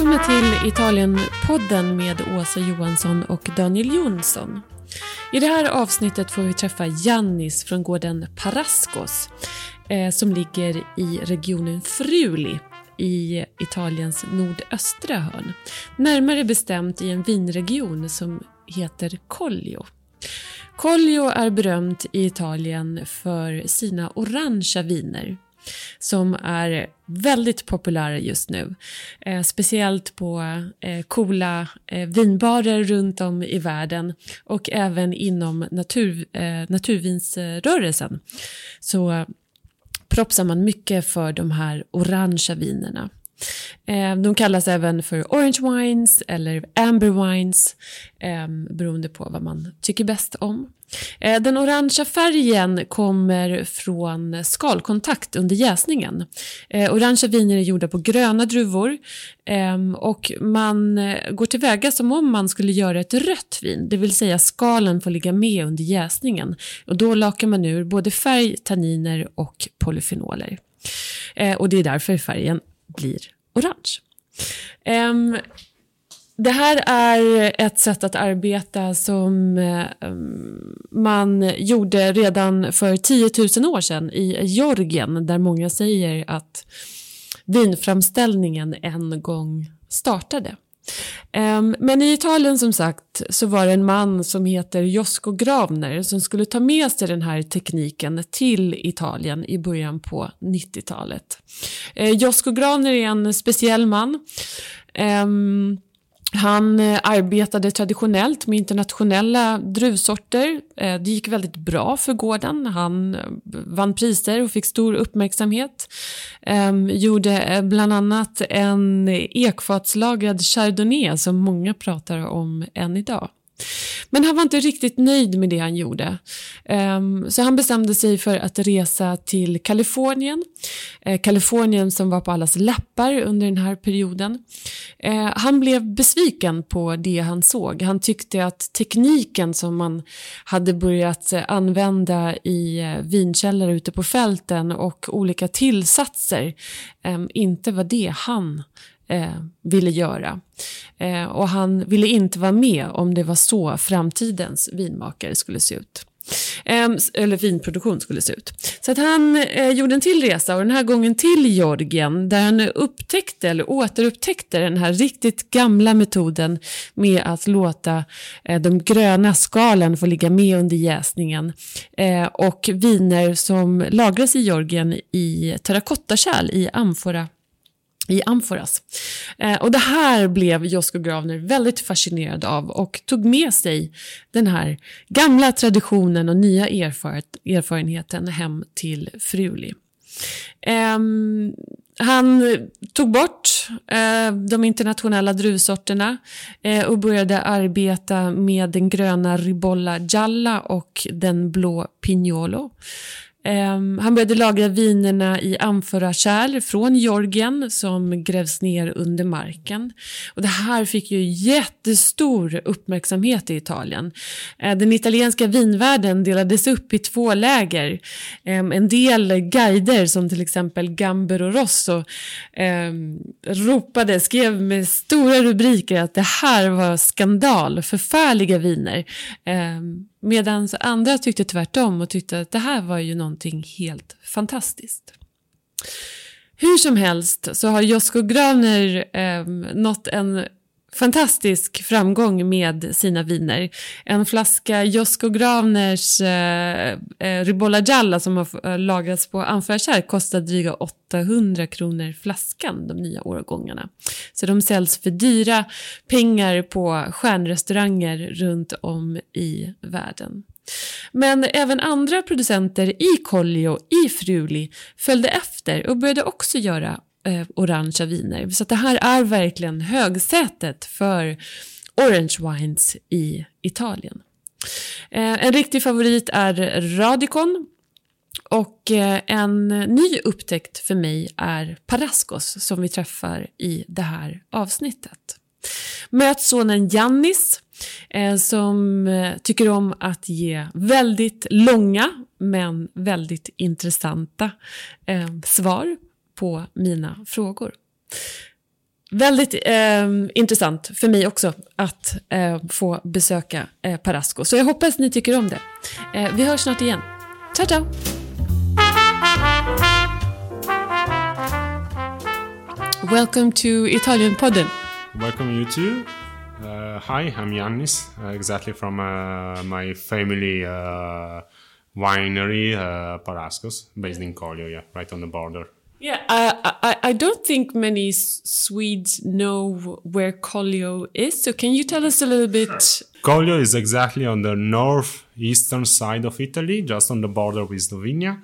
Välkomna till Italienpodden med Åsa Johansson och Daniel Jonsson. I det här avsnittet får vi träffa Jannis från gården Parascos eh, som ligger i regionen Friuli i Italiens nordöstra hörn. Närmare bestämt i en vinregion som heter Collio. Collio är berömt i Italien för sina orangea viner som är väldigt populära just nu. Eh, speciellt på eh, coola eh, vinbarer runt om i världen och även inom natur, eh, naturvinsrörelsen så propsar man mycket för de här orangea vinerna. Eh, de kallas även för orange wines eller amber wines ehm, beroende på vad man tycker bäst om. Eh, den orangea färgen kommer från skalkontakt under jäsningen. Eh, orangea viner är gjorda på gröna druvor ehm, och man går tillväga som om man skulle göra ett rött vin, det vill säga skalen får ligga med under jäsningen. Och då lakar man ur både färg, tanniner och polyfenoler. Och det är därför färgen blir orange. Um, det här är ett sätt att arbeta som um, man gjorde redan för 10 000 år sedan i Georgien där många säger att vinframställningen en gång startade. Um, men i Italien som sagt så var det en man som heter Josko Gravner som skulle ta med sig den här tekniken till Italien i början på 90-talet. Uh, ehm, Josko Gravner är en speciell man. Um, han eh, arbetade traditionellt med internationella druvsorter. Eh, det gick väldigt bra för gården. Han eh, vann priser och fick stor uppmärksamhet. Ehm, gjorde bland annat en ekfatslagrad chardonnay som många pratar om än idag. Men han var inte riktigt nöjd med det han gjorde. Ehm, så han bestämde sig för att resa till Kalifornien. Eh, Kalifornien som var på allas läppar under den här perioden. Eh, han blev besviken på det han såg. Han tyckte att tekniken som man hade börjat eh, använda i vinkällare ute på fälten och olika tillsatser ehm, inte var det han eh, ville göra. Eh, och han ville inte vara med om det var så framtidens vinmakare skulle se ut. Eh, eller vinproduktion skulle se ut. Så att han eh, gjorde en till resa och den här gången till Georgien där han upptäckte eller återupptäckte den här riktigt gamla metoden med att låta eh, de gröna skalen få ligga med under jäsningen eh, och viner som lagras i Georgien i terrakottakärl i amfora i amforas. Eh, och det här blev Josko Gravner väldigt fascinerad av och tog med sig den här gamla traditionen och nya erfarenheten hem till Fruli. Ehm, han tog bort eh, de internationella druvsorterna eh, och började arbeta med den gröna Ribolla Gialla och den blå Pignolo. Ehm, han började lagra vinerna i amförakärl från Georgien som grävs ner under marken. Och det här fick ju jättestor uppmärksamhet i Italien. Ehm, den italienska vinvärlden delades upp i två läger. Ehm, en del guider som till exempel Gamber och Rosso ropade, skrev med stora rubriker att det här var skandal, förfärliga viner. Medan andra tyckte tvärtom och tyckte att det här var ju någonting helt fantastiskt. Hur som helst så har Josko Gravner eh, nått en fantastisk framgång med sina viner. En flaska Josko Gravners eh, eh Ribolla Gialla som har eh, lagrats på amforakärr kostar dryga 800 kronor flaskan, de nya årgångarna. Så de säljs för dyra pengar på stjärnrestauranger runt om i världen. Men även andra producenter i Collio, i Fruli, följde efter och började också göra eh, orangea viner. Så det här är verkligen högsätet för orange wines i Italien. Eh, en riktig favorit är Radicon och eh, en ny upptäckt för mig är Parascos som vi träffar i det här avsnittet. Möt sonen Jannis eh, som eh, tycker om att ge väldigt långa men väldigt intressanta eh, svar på mina frågor. Väldigt eh, intressant för mig också att eh, få besöka eh, Parasco. Så jag hoppas ni tycker om det. Eh, vi hörs snart igen. Ciao, ciao! Welcome to Italian Podden. Welcome you too. Uh, hi, I'm Yannis, uh, exactly from uh, my family uh, winery, uh, Parascos, based in Collio, yeah, right on the border. Yeah, I, I, I don't think many Swedes know where Collio is. So can you tell us a little bit? Sure. Collio is exactly on the northeastern side of Italy, just on the border with Slovenia.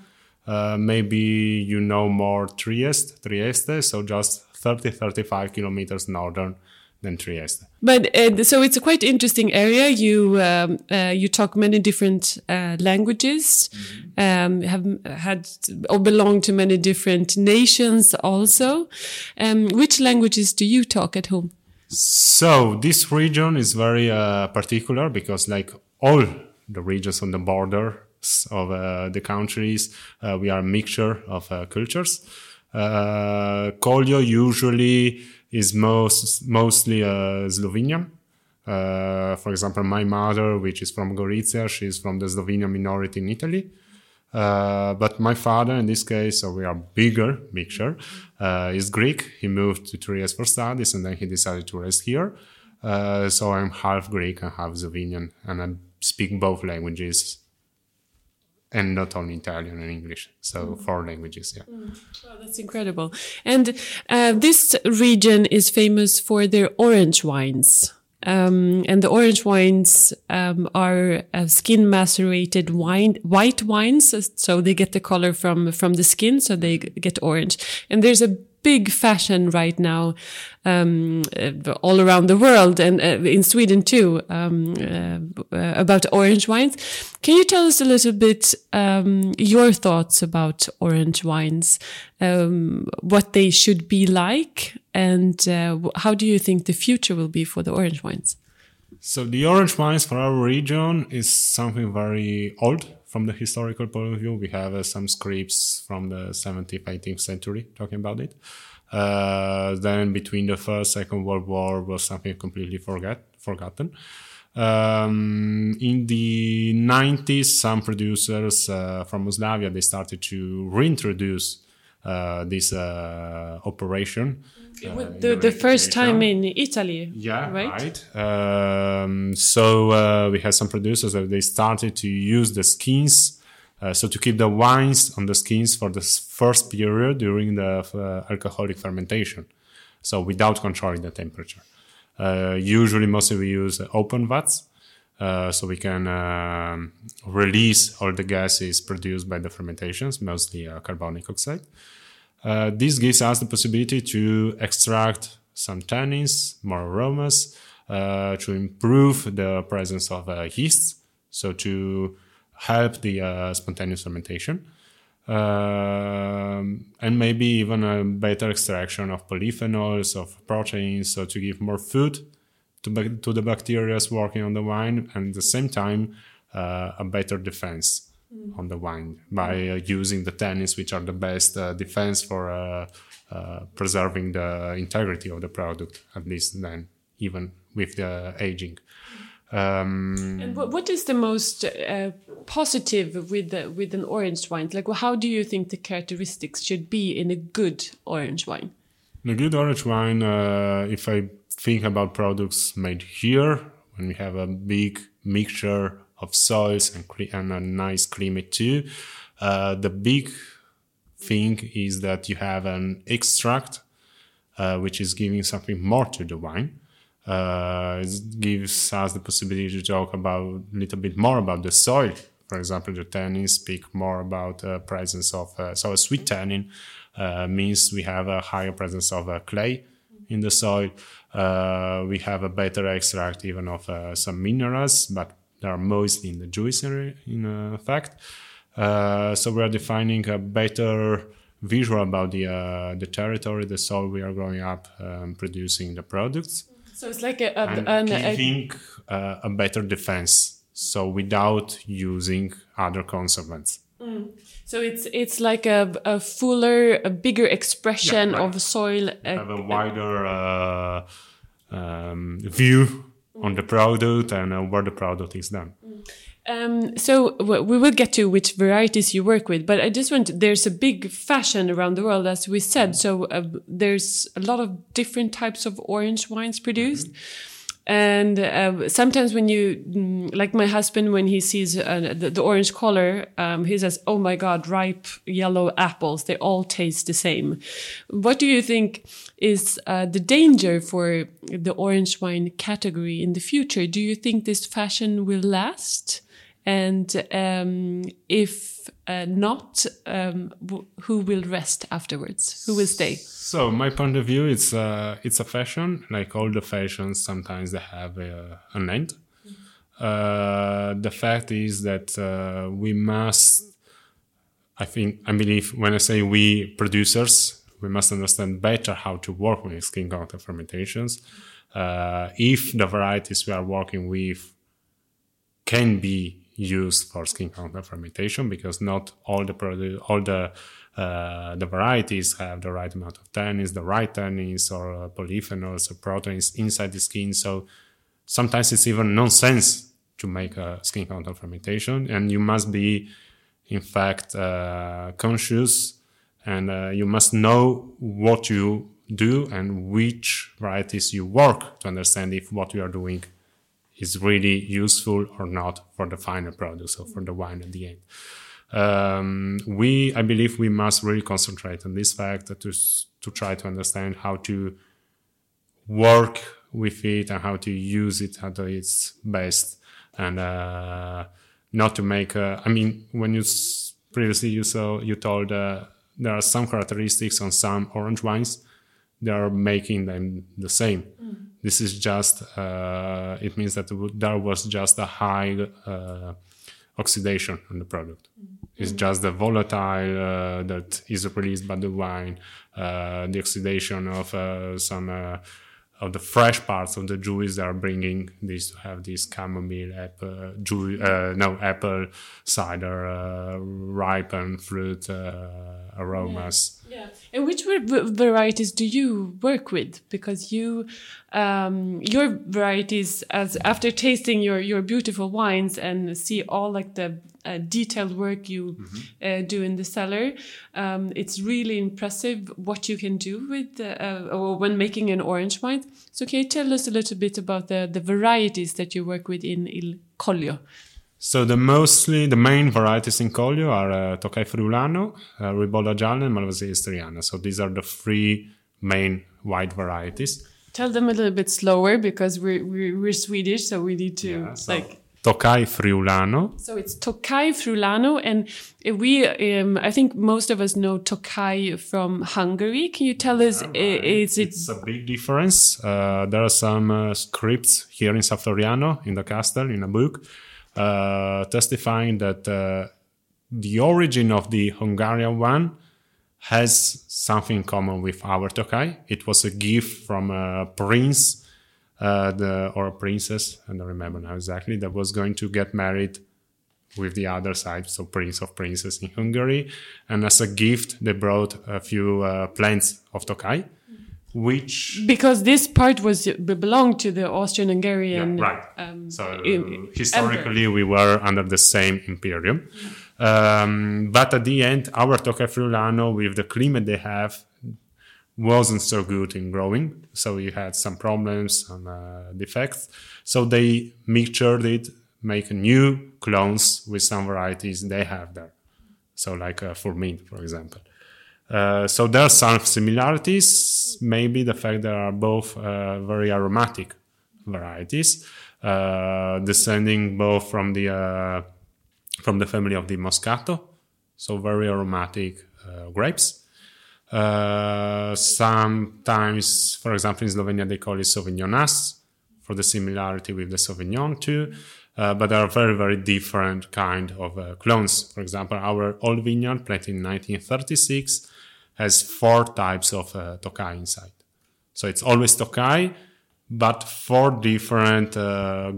Uh, maybe you know more Trieste, Trieste, so just 30, 35 kilometers northern than Trieste. But uh, so it's a quite interesting area. You um, uh, you talk many different uh, languages, mm-hmm. um, have had or belong to many different nations also. Um, which languages do you talk at home? So this region is very uh, particular because, like all the regions on the border of uh, the countries, uh, we are a mixture of cultures. Uh, Collio usually is most mostly uh, Slovenian. Uh, for example, my mother, which is from Gorizia, she's from the Slovenian minority in Italy. Uh, but my father, in this case, so we are bigger mixture, uh, is Greek. He moved to Trieste for studies, and then he decided to rest here. Uh, so I'm half Greek and half Slovenian, and I speak both languages and not only Italian and English. So mm. four languages, yeah. Mm. that's incredible. And uh, this region is famous for their orange wines. Um, and the orange wines um, are uh, skin macerated wine, white wines, so they get the color from from the skin, so they get orange. And there's a big fashion right now um, uh, all around the world and uh, in Sweden too um, uh, about orange wines. Can you tell us a little bit um, your thoughts about orange wines, um, what they should be like, and uh, how do you think the future will be for the orange wines? So the orange wines for our region is something very old from the historical point of view. We have uh, some scripts from the 17th, 18th century talking about it. Uh, then between the first, second World War was something completely forget forgotten. Um, in the 90s, some producers uh, from Yugoslavia they started to reintroduce uh, this uh, operation. Uh, the, the first time in Italy. Yeah, right. right. Um, so uh, we had some producers that they started to use the skins, uh, so to keep the wines on the skins for the first period during the alcoholic fermentation, so without controlling the temperature. usually, mostly we use open vats. Uh, so we can uh, release all the gases produced by the fermentations, mostly uh, carbonic oxide. Uh, this gives us the possibility to extract some tannins, more aromas, uh, to improve the presence of yeasts, so to help the spontaneous fermentation. Um, and maybe even a better extraction of polyphenols, of proteins, so to give more food to, to the bacteria working on the wine and at the same time uh, a better defense mm. on the wine by uh, using the tannins which are the best uh, defense for uh, uh, preserving the integrity of the product at least then even with the aging um, and what is the most uh, positive with the, with an orange wine? Like, how do you think the characteristics should be in a good orange wine? In a good orange wine, if I think about products made here when we have a big mixture of soils and, and a nice climate too. Uh, the big thing is that you have an extract, uh, which is giving something more to the wine. Uh, it gives us the possibility to talk about a little bit more about the soil. For example, the tannins speak more about the presence of uh, so a sweet tannin uh, means we have a higher presence of uh, clay in the soil. Uh, we have a better extract even of uh, some minerals, but they are mostly in the juice in uh, fact. Uh, so we are defining a better visual about the uh, the territory, the soil we are growing up, um, producing the products. So it's like a, a, and an, giving a, a better defense. So without using other conservants. So it's it's like a, a fuller, a bigger expression Yeah, right. of soil. uh, have a wider uh, um, view on the product and uh, where the product is done. Um, so w- we will get to which varieties you work with, but I just want there's a big fashion around the world, as we said. So uh, there's a lot of different types of orange wines produced. And uh, sometimes when you, mm, like my husband, when he sees uh, the, the orange color, um, he says, "Oh my God, ripe yellow apples! They all taste the same." What do you think is uh, the danger for the orange wine category in the future? Do you think this fashion will last? And um, if uh, not, um, who will rest afterwards? Who will stay? So my point of view, it's uh, it's a fashion. Like all the fashions, sometimes they have an end. Uh, the fact is that uh, we must. I think I believe when I say we producers, we must understand better how to work with skin contact fermentations. Uh, if the varieties we are working with can be used for skin contact fermentation because not all the produ- all the uh, the varieties have the right amount of tannins, the right tannins or polyphenols or proteins inside the skin. So sometimes it's even nonsense to make a skin contact fermentation, and you must be, in fact, uh, conscious, and uh, you must know what you do and which varieties you work to understand if what you are doing is really useful or not for the final product, so for the wine at the end. Um, we, I believe, we must really concentrate on this fact to to try to understand how to work with it and how to use it at its best, and uh, not to make. A, I mean, when you previously you saw you told uh, there are some characteristics on some orange wines, they are making them the same. This is just, uh, it means that there was just a high uh, oxidation on the product. It's just the volatile uh, that is released by the wine, uh, the oxidation of uh, some uh, of the fresh parts of the juice that are bringing this to have this chamomile, apple, uh, no apple cider, uh, ripened fruit uh, aromas. Yeah. And which va- va- varieties do you work with? Because you, um, your varieties, as after tasting your your beautiful wines and see all like the uh, detailed work you uh, do in the cellar, um, it's really impressive what you can do with uh, or when making an orange wine. So can you tell us a little bit about the the varieties that you work with in Il Collio? So the mostly the main varieties in Collio are uh, Tokai Friulano, uh, Ribolla Gialla, and Malvasia Istriana. So these are the three main white varieties. Tell them a little bit slower because we're we're, we're Swedish, so we need to Yeah, so like. Tokai Friulano, So it's Tokai Friulano, and we, um, I think most of us know Tokai from Hungary. Can you tell us, i- is it? It's a big difference. Uh, there are some uh, scripts here in San Floriano in the castle in a book uh, testifying that uh, the origin of the Hungarian one has something in common with our Tokai. It was a gift from a prince uh, the, or a princess, I don't remember now exactly, that was going to get married with the other side, so Prince of Princess in Hungary. And as a gift, they brought a few uh, plants of Tokai, which Because this part was belonged to the Austrian-Hungarian. right. Um, so im- historically, we were under the same imperium. Um, but at the end, our Tokai Friulano, with the climate they have, wasn't so good in growing. So we had some problems, some uh, defects. So they mixtured it, make new clones with some varieties they have there. So like uh, Furmint, for example. Uh, so there are some similarities. Maybe the fact they are both uh, very aromatic varieties, uh, descending both from the uh, from the family of the Moscato, so very aromatic grapes. Uh, sometimes, for example, in Slovenia they call it Sauvignonasse for the similarity with the Sauvignon too. Uh, but there are very, very different kind of uh, clones. For example, our old vineyard planted in 1936 has four types of uh, Tokai inside. So it's always Tokai, but four different uh,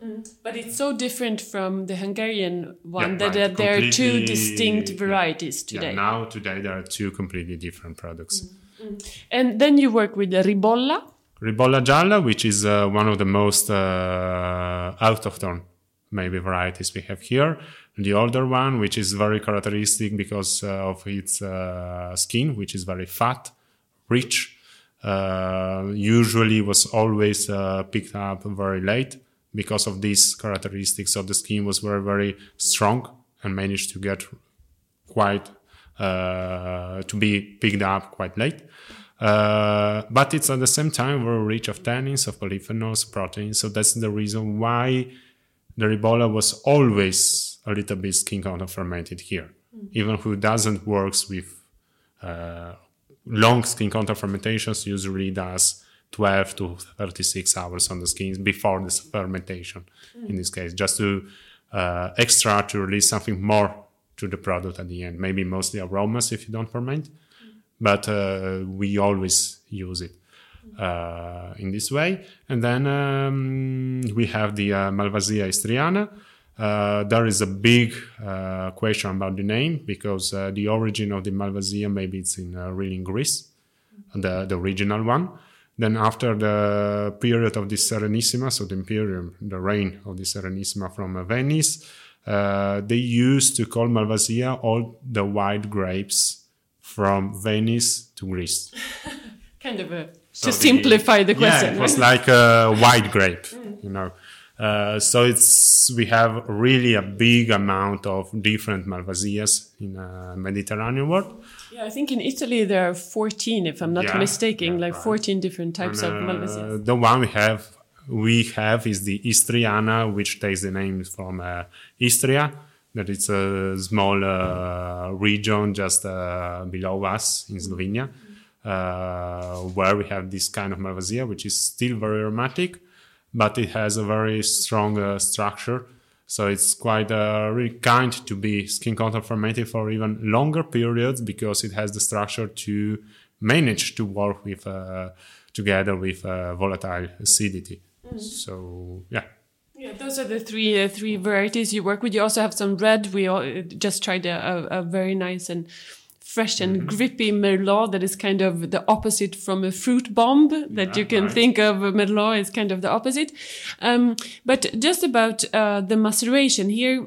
grades But it's so different from the Hungarian one Yeah, that right. there are two distinct varieties Yeah, today. now today there are two completely different products. and then you work with the ribolla. Ribolla Gialla, which is uh, one of the most uh, autochthone maybe varieties we have here. The older one, which is very characteristic because uh, of its uh, skin, which is very fat, rich. Uh, usually was always uh, picked up very late because of these characteristics. of the skin was very, very strong and managed to get quite uh, to be picked up quite late. Uh, but it's at the same time very rich of tannins, of polyphenols, proteins. So that's the reason why the ribolla was always a little bit skin contact fermented here, even who doesn't works with uh, long skin contact fermentations. Usually does 12 to 36 hours on the skins before this fermentation. In this case, just to uh, extract to release something more to the product at the end. Maybe mostly aromas if you don't ferment, but uh, we always use it uh, in this way. And then um, we have the uh, Malvasia istriana. Uh, there is a big uh, question about the name because the origin of the Malvasia maybe it's in really in Greece, the the original one. Then after the period of the Serenissima, so the Imperium, the reign of the Serenissima from Venice, uh, they used to call Malvasia all the white grapes from Venice to Greece. Kind of a, So to the- simplify the question. Yeah, it was like a white grape, you know. Uh, so it's we have really a big amount of different Malvasias in uh, Mediterranean world. Yeah, I think in Italy there are 14, if I'm not Yeah, mistaken, yeah, like right. 14 different types of Uh, Malvasia. the one we have we have is the Istriana, which takes the name from uh, Istria. That it's a small uh, region just uh, below us in Slovenia, uh, where we have this kind of Malvasia, which is still very aromatic, but it has a very strong uh, structure. So it's quite uh, really kind to be skin contact fermented for even longer periods because it has the structure to manage to work with uh, together with uh, volatile acidity. So yeah, Yeah, those are the three uh, three varieties you work with. You also have some red. We all, uh, just tried a, a, a very nice and fresh and Mm-hmm. grippy Merlot that is kind of the opposite from a fruit bomb that you can think of. Merlot is kind of the opposite. Um, but just about uh, the maceration here.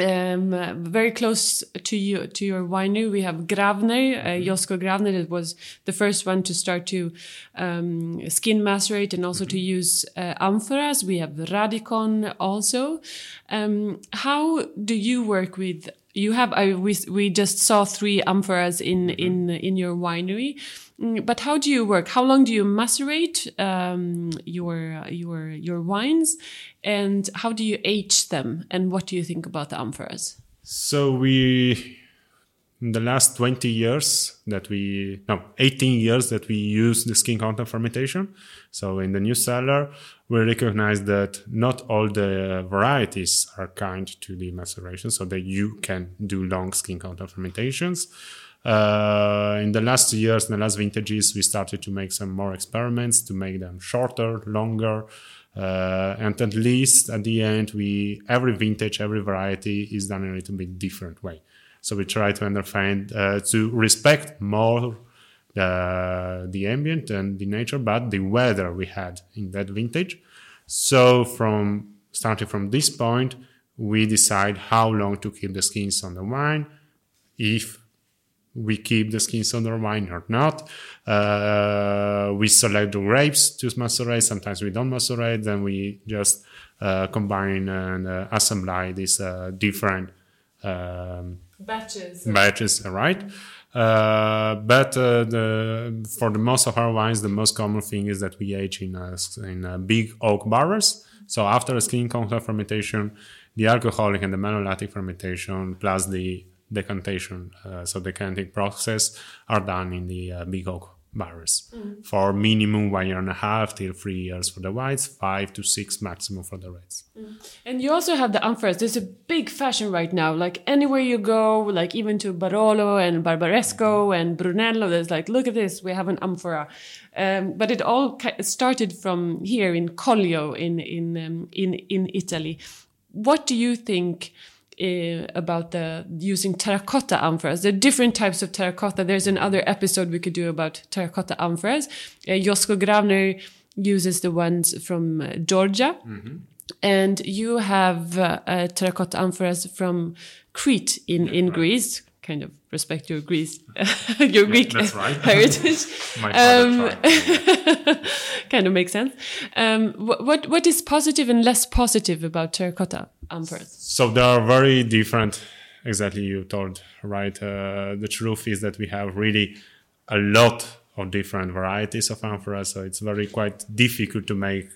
Um, uh, very close to you to your winery, we have Gravner, uh, Josko Gravner. That was the first one to start to um, skin macerate and also to use uh, amphoras. We have Radicon also. Um, how do you work with? You have I, we we just saw three amphoras in in in your winery. Mm, But how do you work? How long do you macerate um, your your your wines, and how do you age them? And what do you think about the amphoras? so we in the last 20 years that we no 18 years that we use the skin contact fermentation so in the new cellar we recognize that not all the varieties are kind to the maceration so that you can do long skin contact fermentations uh, in the last years, in the last vintages, we started to make some more experiments to make them shorter, longer, uh, and at least at the end, we every vintage, every variety is done in a little bit different way. So we try to understand uh, to respect more the the ambient and the nature, but the weather we had in that vintage. So from starting from this point, we decide how long to keep the skins on the wine, if we keep the skins on the wine or not. Uh, we select the grapes to macerate. Sometimes we don't macerate. Then we just uh, combine and uh, assemble these uh, different um, Batches. batches, right? Uh, but uh, the, for the most of our wines, the most common thing is that we age in uh, in uh, big oak barrels. So after a skin contact fermentation, the alcoholic and the malolactic fermentation plus the decantation, uh, so decanting process, are done in the uh, big oak barrels for minimum one year and a half till three years for the whites, five to six maximum for the reds. And you also have the amphoras. There's a big fashion right now. Like anywhere you go, like even to Barolo and Barbaresco and Brunello, there's like, look at this, we have an amphora. Um, but it all started from here in Collio in in um, in in Italy. What do you think? Uh, about the using terracotta amphoras. There are different types of terracotta. There's another episode we could do about terracotta amphoras. Uh, Josko Gravner uses the ones from uh, Georgia. And you have uh, uh, terracotta amphoras from Crete in, in Greece. Kind of respect your Greece, your Greek that's right. heritage. Um, kind of makes sense. Um, wh- what what is positive and less positive about terracotta So they are very different. Exactly, you told right. Uh, the truth is that we have really a lot of different varieties of amphoras, so it's very quite difficult to make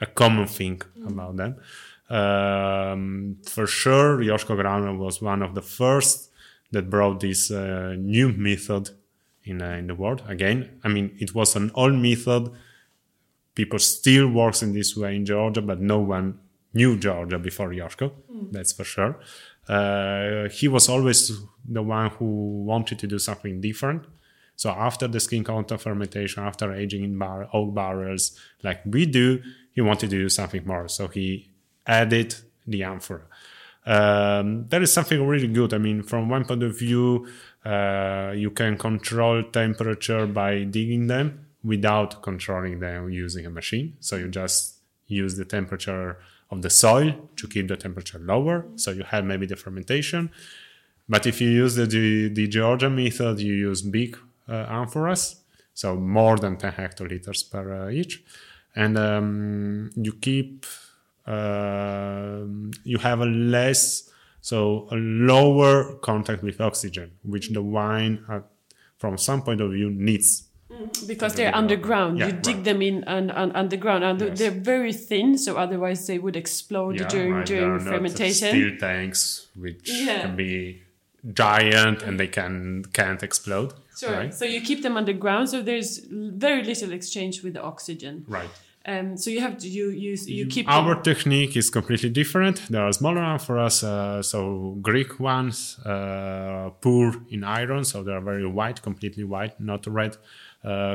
a common thing about them. Um, for sure, Josko Gravner was one of the first that brought this uh, new method in uh, in the world. Again, I mean, it was an old method people still works in this way in Georgia, but no one knew Georgia before Josko. That's for sure. Uh, he was always the one who wanted to do something different. So after the skin contact fermentation, after aging in bar- oak barrels, like we do, he wanted to do something more. So he added the amphora. Um, that is something really good. I mean, from one point of view, uh, you can control temperature by digging them without controlling them using a machine. So you just use the temperature of the soil to keep the temperature lower. So you have maybe the fermentation. But if you use the, the, the Georgia method, you use big uh, amphoras, so more than 10 hectoliters per uh, each. And um, you keep, uh, you have a less, so a lower contact with oxygen, which the wine, uh, from some point of view, needs. Because they're underground, Yeah, you dig right. them in un, un, underground, and Yes. they're very thin, so otherwise they would explode during right, during there are fermentation. Steel tanks, which Yeah. can be giant and they can can't explode. Sure. Right. So you keep them underground, so there's very little exchange with the oxygen. Right. Um, so you have to you use you keep Our them, technique is completely different. There are smaller amphoras, uh, so Greek ones, uh, poor in iron, so they are very white, completely white, not red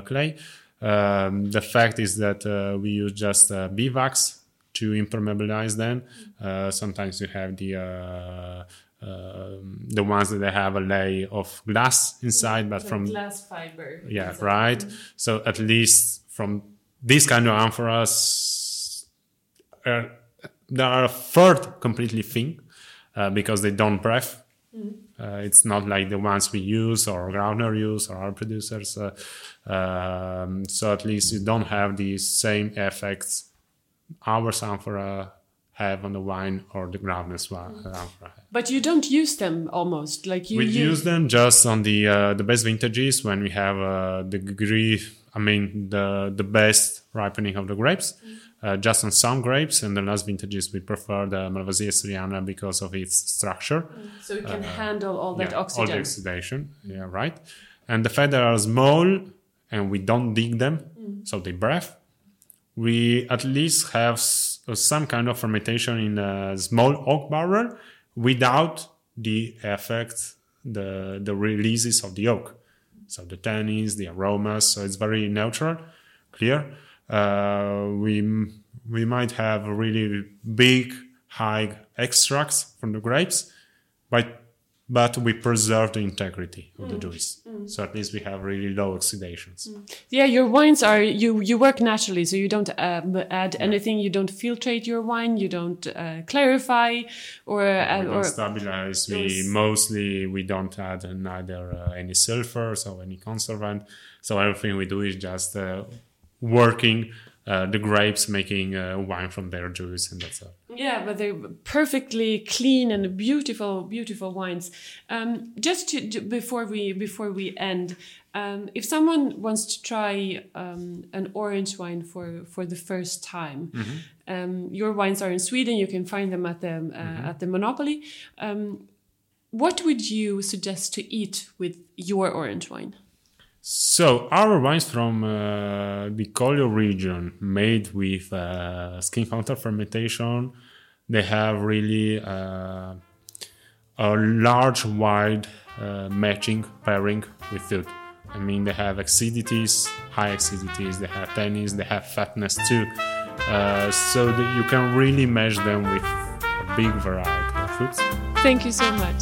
clay. Um, the fact is that uh, we use just uh, beeswax to impermeabilize them. Uh, sometimes you have the uh, um the ones that they have a layer of glass inside, but like from glass fiber. yeah inside. right so at least from this kind of amphoras uh, they are a third completely thin uh, because they don't breathe uh, it's not like the ones we use or Gravner use or our producers uh, um, so at least you don't have the same effects our amphora have on the wine or the wa- amphora But you don't use them almost like you we use. use them just on the uh, the best vintages when we have uh, the degree i mean the the best ripening of the grapes uh, just on some grapes and the last vintages we prefer the uh, malvasia istriana because of its structure. Mm, so you can uh, handle all that yeah, all the oxidation mm-hmm. yeah right. And the fact they are small and we don't dig them mm. so they breathe we at least have s- uh, some kind of fermentation in a small oak barrel without the effects the the releases of the oak. So the tannins the aromas so it's very neutral clear uh, we we might have really big high extracts from the grapes but but we preserve the integrity of the juice so at least we have really low oxidations Yeah, your wines are you you work naturally, so you don't um, add anything. You don't filtrate your wine. You don't uh, clarify or uh, we or don't stabilize. We mostly we don't add neither uh, any sulfur, so any conservant. So everything we do is just uh, working uh, the grapes, making uh, wine from their juice, and that's it. Yeah, but they're perfectly clean and beautiful, beautiful wines. Um, just to, before we before we end, um, if someone wants to try um, an orange wine for for the first time, um, your wines are in Sweden. You can find them at the uh, at the Monopoly. Um, what would you suggest to eat with your orange wine? So our wines from uh, the Collio region, made with uh, skin counter fermentation, they have really uh, a large, wide uh, matching pairing with food. I mean, they have acidities, high acidities, they have tannins, they have fatness too. Uh, so that you can really match them with a big variety of foods. Thank you so much.